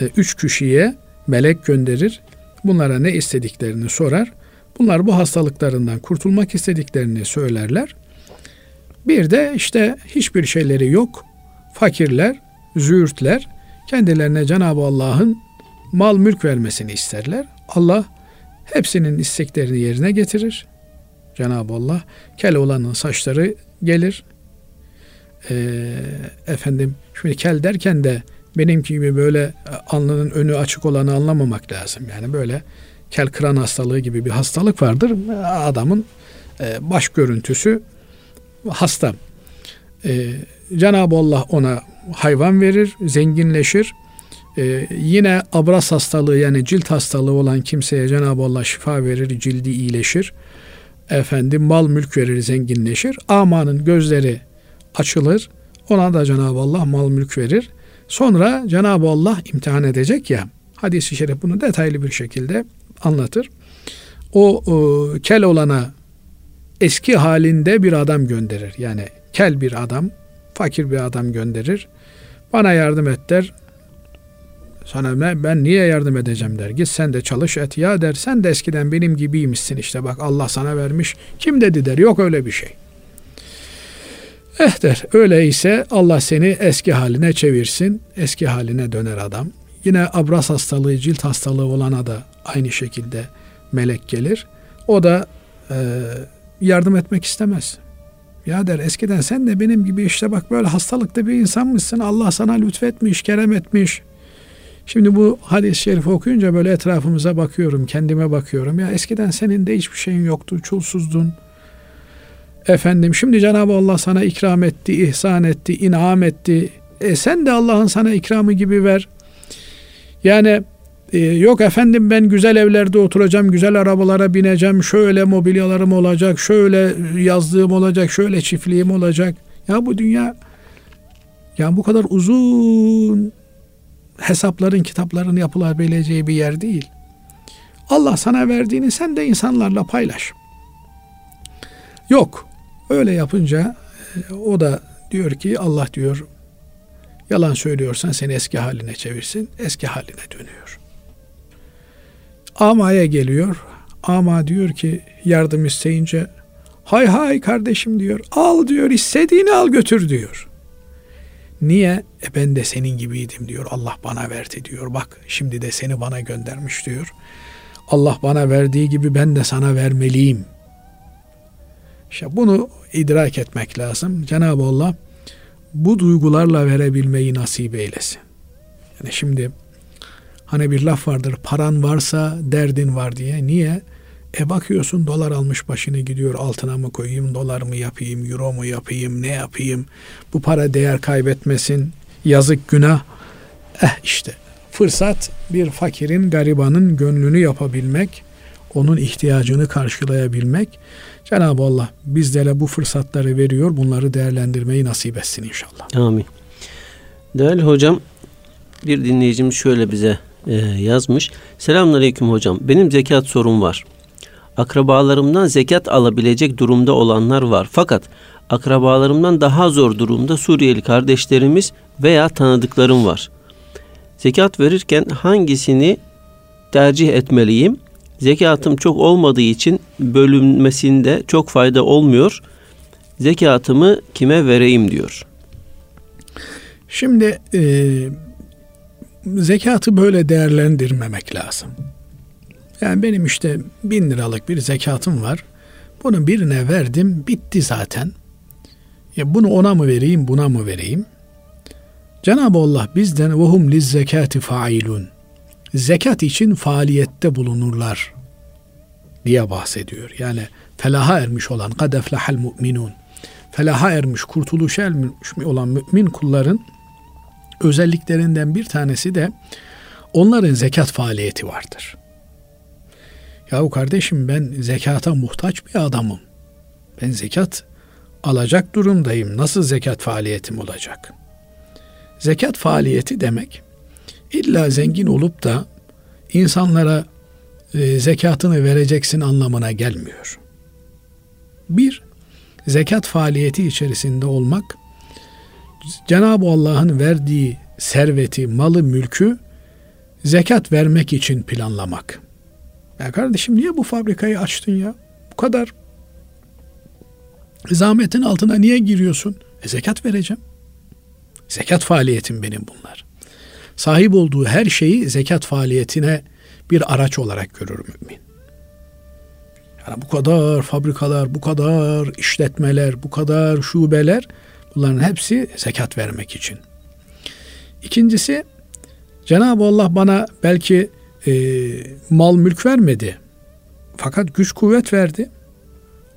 e, üç kişiye melek gönderir. Bunlara ne istediklerini sorar. Bunlar bu hastalıklarından kurtulmak istediklerini söylerler. Bir de işte hiçbir şeyleri yok. Fakirler, züğürtler kendilerine Cenab-ı Allah'ın mal mülk vermesini isterler. Allah hepsinin isteklerini yerine getirir. Cenab-ı Allah kel olanın saçları gelir. Ee, efendim şimdi kel derken de benimki gibi böyle alnının önü açık olanı anlamamak lazım. Yani böyle kel kıran hastalığı gibi bir hastalık vardır. Adamın e, baş görüntüsü hasta. Ee, Cenab-ı Allah ona hayvan verir, zenginleşir. Ee, yine abras hastalığı yani cilt hastalığı olan kimseye Cenab-ı Allah şifa verir, cildi iyileşir. Efendim mal mülk verir, zenginleşir. Amanın gözleri açılır. Ona da Cenab-ı Allah mal mülk verir. Sonra Cenab-ı Allah imtihan edecek ya. Hadis-i şerif bunu detaylı bir şekilde anlatır. O, o kel olana eski halinde bir adam gönderir. Yani kel bir adam, fakir bir adam gönderir. Bana yardım et der. Sana ben, niye yardım edeceğim der. Git sen de çalış et ya der. Sen de eskiden benim gibiymişsin işte bak Allah sana vermiş. Kim dedi der. Yok öyle bir şey. Eh der. Öyleyse Allah seni eski haline çevirsin. Eski haline döner adam. Yine abras hastalığı, cilt hastalığı olana da aynı şekilde melek gelir. O da e, yardım etmek istemez. Ya der eskiden sen de benim gibi işte bak böyle hastalıkta bir insanmışsın. Allah sana lütfetmiş, kerem etmiş. Şimdi bu hadis-i şerifi okuyunca böyle etrafımıza bakıyorum, kendime bakıyorum. Ya eskiden senin de hiçbir şeyin yoktu, çulsuzdun. Efendim şimdi Cenab-ı Allah sana ikram etti, ihsan etti, inam etti. E sen de Allah'ın sana ikramı gibi ver. Yani e, yok efendim ben güzel evlerde oturacağım, güzel arabalara bineceğim, şöyle mobilyalarım olacak, şöyle yazlığım olacak, şöyle çiftliğim olacak. Ya bu dünya ya bu kadar uzun hesapların, kitapların yapılabileceği bir yer değil. Allah sana verdiğini sen de insanlarla paylaş. Yok. Öyle yapınca e, o da diyor ki Allah diyor yalan söylüyorsan seni eski haline çevirsin. Eski haline dönüyor. Ama'ya geliyor. Ama diyor ki yardım isteyince hay hay kardeşim diyor. Al diyor istediğini al götür diyor. Niye? E ben de senin gibiydim diyor. Allah bana verdi diyor. Bak şimdi de seni bana göndermiş diyor. Allah bana verdiği gibi ben de sana vermeliyim. İşte bunu idrak etmek lazım. Cenab-ı Allah bu duygularla verebilmeyi nasip eylesin. Yani şimdi Hani bir laf vardır paran varsa derdin var diye. Niye? E bakıyorsun dolar almış başını gidiyor altına mı koyayım, dolar mı yapayım, euro mu yapayım, ne yapayım? Bu para değer kaybetmesin, yazık günah. Eh işte fırsat bir fakirin, garibanın gönlünü yapabilmek, onun ihtiyacını karşılayabilmek. Cenab-ı Allah bizlere bu fırsatları veriyor. Bunları değerlendirmeyi nasip etsin inşallah. Amin. Değerli hocam bir dinleyicimiz şöyle bize e, yazmış. Selamünaleyküm hocam. Benim zekat sorum var. Akrabalarımdan zekat alabilecek durumda olanlar var. Fakat akrabalarımdan daha zor durumda Suriyeli kardeşlerimiz veya tanıdıklarım var. Zekat verirken hangisini tercih etmeliyim? Zekatım çok olmadığı için bölünmesinde çok fayda olmuyor. Zekatımı kime vereyim diyor. Şimdi e, zekatı böyle değerlendirmemek lazım. Yani benim işte bin liralık bir zekatım var. Bunu birine verdim bitti zaten. Ya bunu ona mı vereyim buna mı vereyim? Cenab-ı Allah bizden vehum liz zekati failun. Zekat için faaliyette bulunurlar diye bahsediyor. Yani felaha ermiş olan kadeflahel müminun. Felaha ermiş, kurtuluşa ermiş olan mümin kulların özelliklerinden bir tanesi de onların zekat faaliyeti vardır. Yahu kardeşim ben zekata muhtaç bir adamım. Ben zekat alacak durumdayım. Nasıl zekat faaliyetim olacak? Zekat faaliyeti demek illa zengin olup da insanlara e, zekatını vereceksin anlamına gelmiyor. Bir, zekat faaliyeti içerisinde olmak, Cenab-ı Allah'ın verdiği serveti, malı, mülkü zekat vermek için planlamak. Ya kardeşim niye bu fabrikayı açtın ya? Bu kadar zahmetin altına niye giriyorsun? E zekat vereceğim. Zekat faaliyetim benim bunlar. Sahip olduğu her şeyi zekat faaliyetine bir araç olarak görür mümin. Yani bu kadar fabrikalar, bu kadar işletmeler, bu kadar şubeler bunların hepsi zekat vermek için. İkincisi Cenab-ı Allah bana belki e, mal mülk vermedi. Fakat güç kuvvet verdi.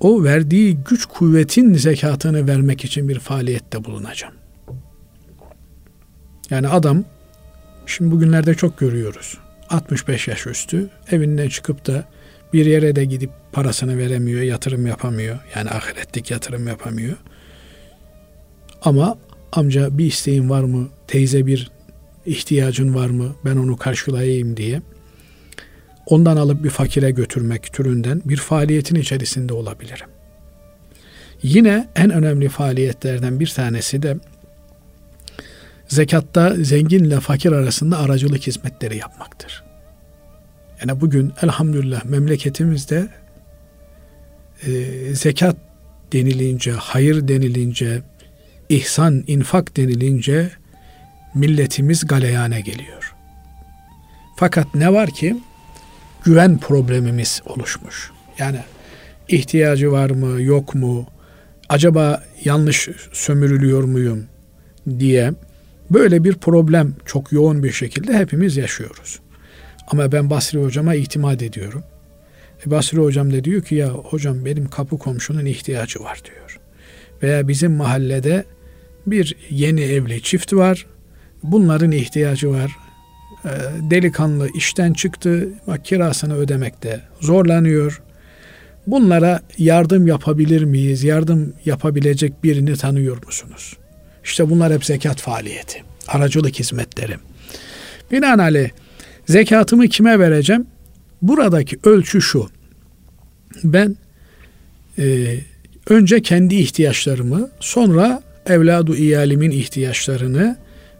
O verdiği güç kuvvetin zekatını vermek için bir faaliyette bulunacağım. Yani adam şimdi bugünlerde çok görüyoruz. 65 yaş üstü evinden çıkıp da bir yere de gidip parasını veremiyor, yatırım yapamıyor. Yani ahiretlik yatırım yapamıyor. Ama amca bir isteğin var mı? Teyze bir ihtiyacın var mı? Ben onu karşılayayım diye. Ondan alıp bir fakire götürmek türünden bir faaliyetin içerisinde olabilirim. Yine en önemli faaliyetlerden bir tanesi de zekatta zenginle fakir arasında aracılık hizmetleri yapmaktır. Yani bugün elhamdülillah memleketimizde e, zekat denilince, hayır denilince, ihsan, infak denilince milletimiz galeyane geliyor. Fakat ne var ki güven problemimiz oluşmuş. Yani ihtiyacı var mı, yok mu? Acaba yanlış sömürülüyor muyum diye böyle bir problem çok yoğun bir şekilde hepimiz yaşıyoruz. Ama ben Basri hocama itimat ediyorum. E Basri hocam da diyor ki ya hocam benim kapı komşunun ihtiyacı var diyor. Veya bizim mahallede bir yeni evli çift var. Bunların ihtiyacı var. E, delikanlı işten çıktı. Kirasını ödemekte zorlanıyor. Bunlara yardım yapabilir miyiz? Yardım yapabilecek birini tanıyor musunuz? İşte bunlar hep zekat faaliyeti. Aracılık hizmetleri. Binaenaleyh Zekatımı kime vereceğim? Buradaki ölçü şu. Ben e, önce kendi ihtiyaçlarımı, sonra evladu iyalimin ihtiyaçlarını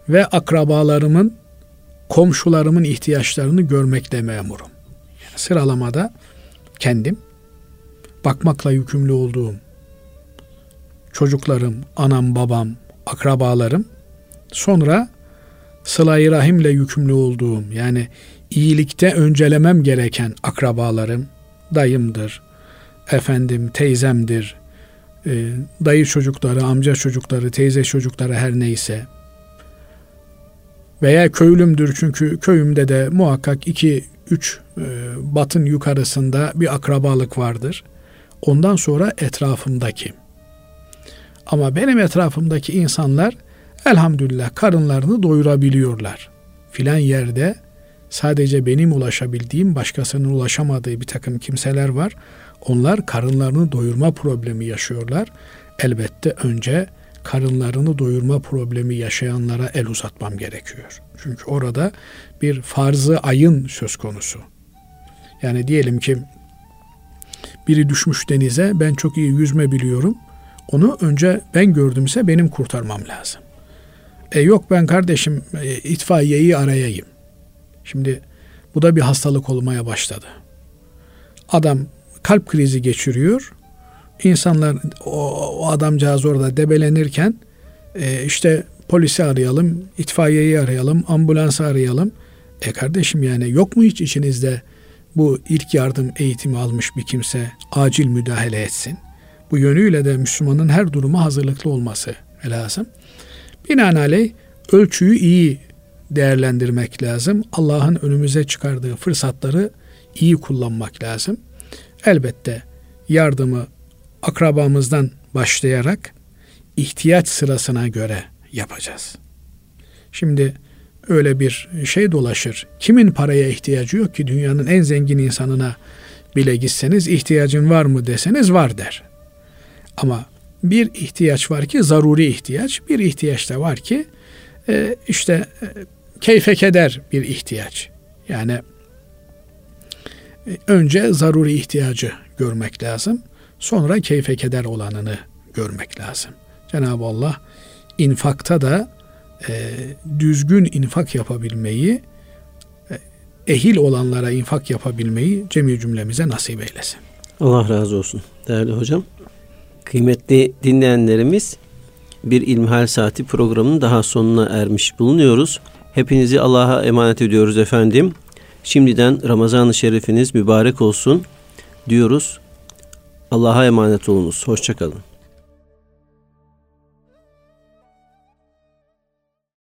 ve akrabalarımın, komşularımın ihtiyaçlarını görmekle memurum. Yani sıralamada kendim, bakmakla yükümlü olduğum çocuklarım, anam, babam, akrabalarım, sonra sıla-i rahimle yükümlü olduğum yani iyilikte öncelemem gereken akrabalarım, dayımdır, efendim teyzemdir, e, dayı çocukları, amca çocukları, teyze çocukları her neyse veya köylümdür çünkü köyümde de muhakkak iki üç e, batın yukarısında bir akrabalık vardır. Ondan sonra etrafımdaki. Ama benim etrafımdaki insanlar elhamdülillah karınlarını doyurabiliyorlar. Filan yerde sadece benim ulaşabildiğim başkasının ulaşamadığı bir takım kimseler var. Onlar karınlarını doyurma problemi yaşıyorlar. Elbette önce karınlarını doyurma problemi yaşayanlara el uzatmam gerekiyor. Çünkü orada bir farzı ayın söz konusu. Yani diyelim ki biri düşmüş denize ben çok iyi yüzme biliyorum. Onu önce ben gördümse benim kurtarmam lazım. E yok ben kardeşim e, itfaiyeyi arayayım. Şimdi bu da bir hastalık olmaya başladı. Adam kalp krizi geçiriyor. İnsanlar o, o adamcağız orada debelenirken e, işte polisi arayalım, itfaiyeyi arayalım, ambulansı arayalım. E kardeşim yani yok mu hiç içinizde bu ilk yardım eğitimi almış bir kimse acil müdahale etsin? Bu yönüyle de Müslümanın her duruma hazırlıklı olması lazım. Binaenaleyh ölçüyü iyi değerlendirmek lazım. Allah'ın önümüze çıkardığı fırsatları iyi kullanmak lazım. Elbette yardımı akrabamızdan başlayarak ihtiyaç sırasına göre yapacağız. Şimdi öyle bir şey dolaşır. Kimin paraya ihtiyacı yok ki dünyanın en zengin insanına bile gitseniz ihtiyacın var mı deseniz var der. Ama bir ihtiyaç var ki zaruri ihtiyaç, bir ihtiyaç da var ki e, işte e, keyfe keder bir ihtiyaç. Yani önce zaruri ihtiyacı görmek lazım. Sonra keyfe keder olanını görmek lazım. Cenab-ı Allah infakta da e, düzgün infak yapabilmeyi, e, ehil olanlara infak yapabilmeyi cemi cümlemize nasip eylesin. Allah razı olsun değerli hocam. Kıymetli dinleyenlerimiz bir İlmihal Saati programının daha sonuna ermiş bulunuyoruz. Hepinizi Allah'a emanet ediyoruz efendim. Şimdiden Ramazan-ı Şerifiniz mübarek olsun diyoruz. Allah'a emanet olunuz. Hoşçakalın.